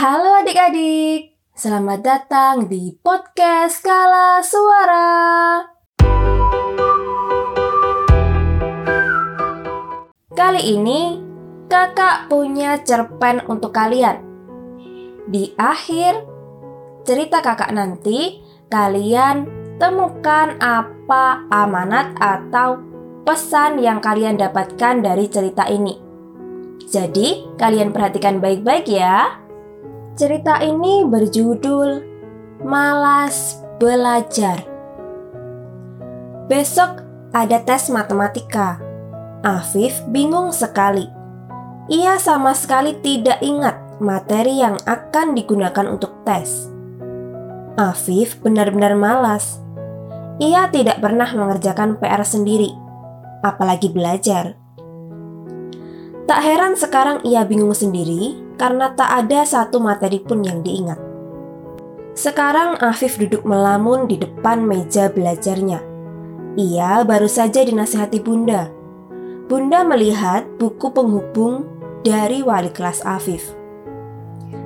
Halo adik-adik, selamat datang di podcast Kala Suara. Kali ini kakak punya cerpen untuk kalian. Di akhir cerita kakak nanti, kalian temukan apa amanat atau pesan yang kalian dapatkan dari cerita ini. Jadi, kalian perhatikan baik-baik ya. Cerita ini berjudul Malas Belajar. Besok ada tes matematika. Afif bingung sekali. Ia sama sekali tidak ingat materi yang akan digunakan untuk tes. Afif benar-benar malas. Ia tidak pernah mengerjakan PR sendiri, apalagi belajar. Tak heran sekarang ia bingung sendiri karena tak ada satu materi pun yang diingat. Sekarang Afif duduk melamun di depan meja belajarnya. Ia baru saja dinasihati Bunda. Bunda melihat buku penghubung dari wali kelas Afif.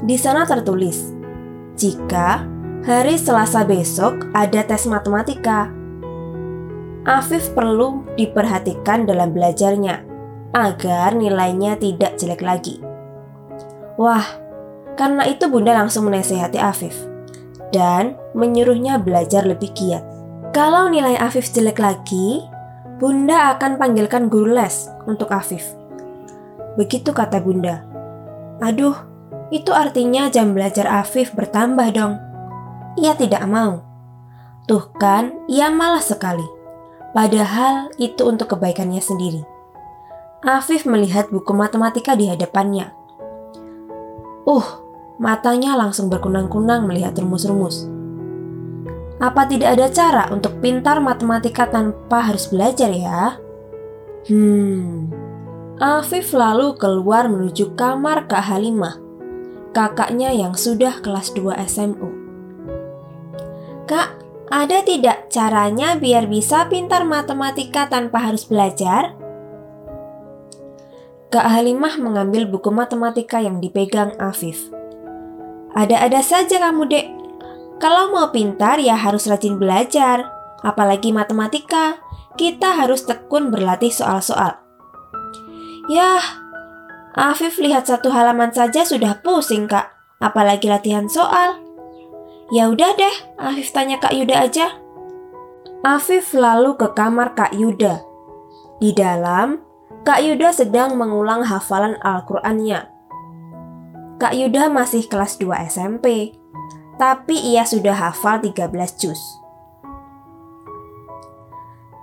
Di sana tertulis, jika hari Selasa besok ada tes matematika, Afif perlu diperhatikan dalam belajarnya agar nilainya tidak jelek lagi. Wah, karena itu Bunda langsung menasehati Afif dan menyuruhnya belajar lebih giat. Kalau nilai Afif jelek lagi, Bunda akan panggilkan guru les untuk Afif. Begitu kata Bunda. Aduh, itu artinya jam belajar Afif bertambah dong. Ia tidak mau. Tuh kan, ia malas sekali. Padahal itu untuk kebaikannya sendiri. Afif melihat buku matematika di hadapannya. Uh, matanya langsung berkunang-kunang melihat rumus-rumus. Apa tidak ada cara untuk pintar matematika tanpa harus belajar ya? Hmm. Afif lalu keluar menuju kamar Kak Halimah, kakaknya yang sudah kelas 2 SMU. Kak, ada tidak caranya biar bisa pintar matematika tanpa harus belajar? Kak Halimah mengambil buku matematika yang dipegang Afif. Ada-ada saja kamu, dek. Kalau mau pintar ya harus rajin belajar. Apalagi matematika, kita harus tekun berlatih soal-soal. Yah, Afif lihat satu halaman saja sudah pusing, Kak. Apalagi latihan soal. Ya udah deh, Afif tanya Kak Yuda aja. Afif lalu ke kamar Kak Yuda. Di dalam, Kak Yuda sedang mengulang hafalan Al-Qur'annya. Kak Yuda masih kelas 2 SMP, tapi ia sudah hafal 13 juz.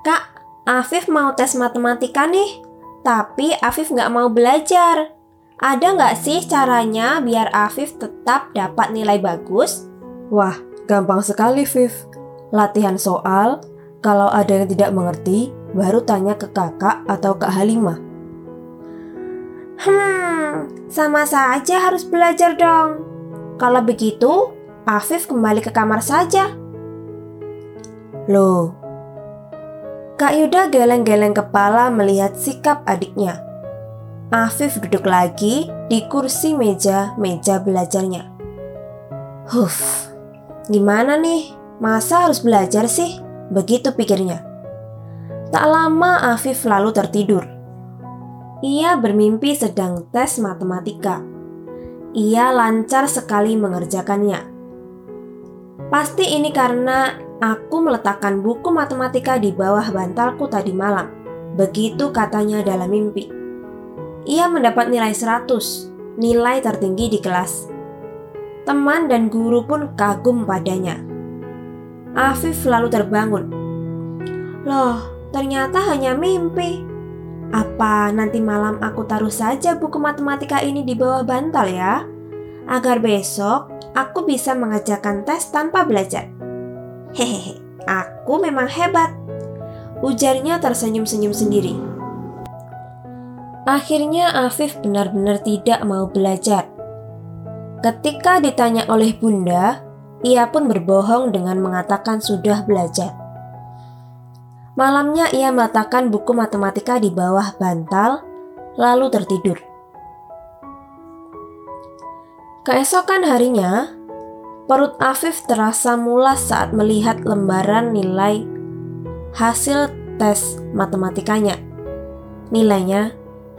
Kak, Afif mau tes matematika nih, tapi Afif nggak mau belajar. Ada nggak sih caranya biar Afif tetap dapat nilai bagus? Wah, gampang sekali, Viv. Latihan soal, kalau ada yang tidak mengerti, baru tanya ke kakak atau Kak Halimah. Hmm, sama saja harus belajar dong. Kalau begitu, Afif kembali ke kamar saja. Loh, Kak Yuda geleng-geleng kepala melihat sikap adiknya. Afif duduk lagi di kursi meja-meja belajarnya. Huff, gimana nih? Masa harus belajar sih? Begitu pikirnya. Tak lama Afif lalu tertidur. Ia bermimpi sedang tes matematika. Ia lancar sekali mengerjakannya. Pasti ini karena aku meletakkan buku matematika di bawah bantalku tadi malam. Begitu katanya dalam mimpi. Ia mendapat nilai 100, nilai tertinggi di kelas. Teman dan guru pun kagum padanya. Afif lalu terbangun. Loh, Ternyata hanya mimpi. Apa nanti malam aku taruh saja buku matematika ini di bawah bantal ya? Agar besok aku bisa mengajarkan tes tanpa belajar. Hehehe, aku memang hebat. Ujarnya tersenyum-senyum sendiri. Akhirnya Afif benar-benar tidak mau belajar. Ketika ditanya oleh bunda, ia pun berbohong dengan mengatakan sudah belajar. Malamnya ia meletakkan buku matematika di bawah bantal, lalu tertidur. Keesokan harinya, perut Afif terasa mulas saat melihat lembaran nilai hasil tes matematikanya. Nilainya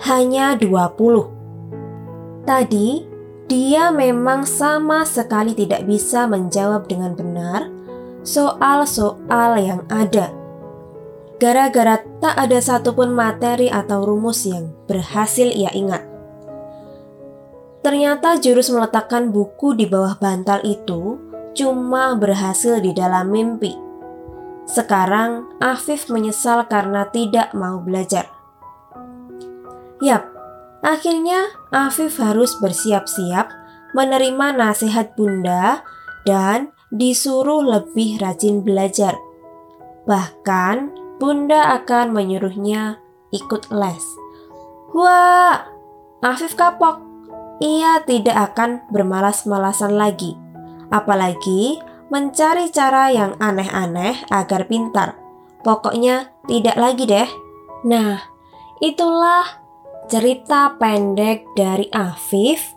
hanya 20. Tadi, dia memang sama sekali tidak bisa menjawab dengan benar soal-soal yang ada. Gara-gara tak ada satupun materi atau rumus yang berhasil ia ingat. Ternyata jurus meletakkan buku di bawah bantal itu cuma berhasil di dalam mimpi. Sekarang Afif menyesal karena tidak mau belajar. Yap, akhirnya Afif harus bersiap-siap menerima nasihat bunda dan disuruh lebih rajin belajar. Bahkan bunda akan menyuruhnya ikut les. Wah, Afif kapok ia tidak akan bermalas-malasan lagi, apalagi mencari cara yang aneh-aneh agar pintar. Pokoknya tidak lagi deh. Nah, itulah cerita pendek dari Afif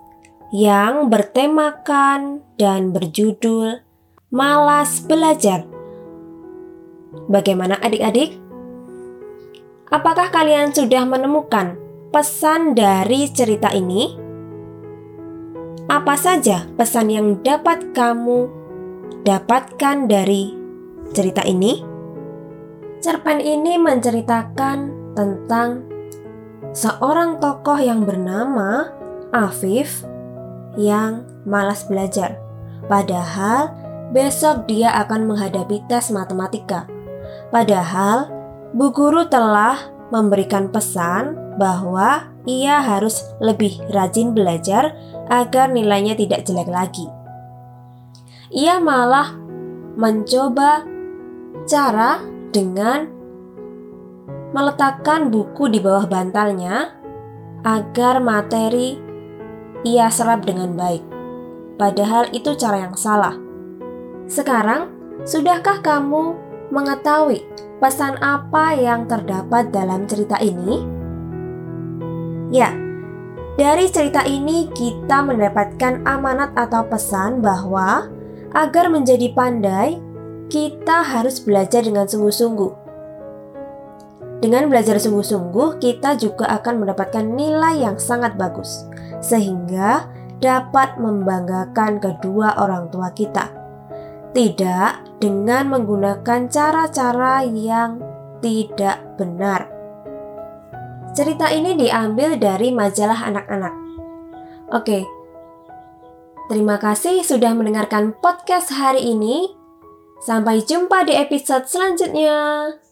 yang bertemakan dan berjudul Malas Belajar. Bagaimana adik-adik? Apakah kalian sudah menemukan pesan dari cerita ini? Apa saja pesan yang dapat kamu dapatkan dari cerita ini? Cerpen ini menceritakan tentang seorang tokoh yang bernama Afif yang malas belajar. Padahal besok dia akan menghadapi tes matematika. Padahal bu guru telah memberikan pesan bahwa ia harus lebih rajin belajar agar nilainya tidak jelek lagi. Ia malah mencoba cara dengan meletakkan buku di bawah bantalnya agar materi ia serap dengan baik. Padahal itu cara yang salah. Sekarang, sudahkah kamu mengetahui pesan apa yang terdapat dalam cerita ini? Ya, dari cerita ini kita mendapatkan amanat atau pesan bahwa agar menjadi pandai, kita harus belajar dengan sungguh-sungguh. Dengan belajar sungguh-sungguh, kita juga akan mendapatkan nilai yang sangat bagus, sehingga dapat membanggakan kedua orang tua kita. Tidak dengan menggunakan cara-cara yang tidak benar. Cerita ini diambil dari majalah anak-anak. Oke, terima kasih sudah mendengarkan podcast hari ini. Sampai jumpa di episode selanjutnya.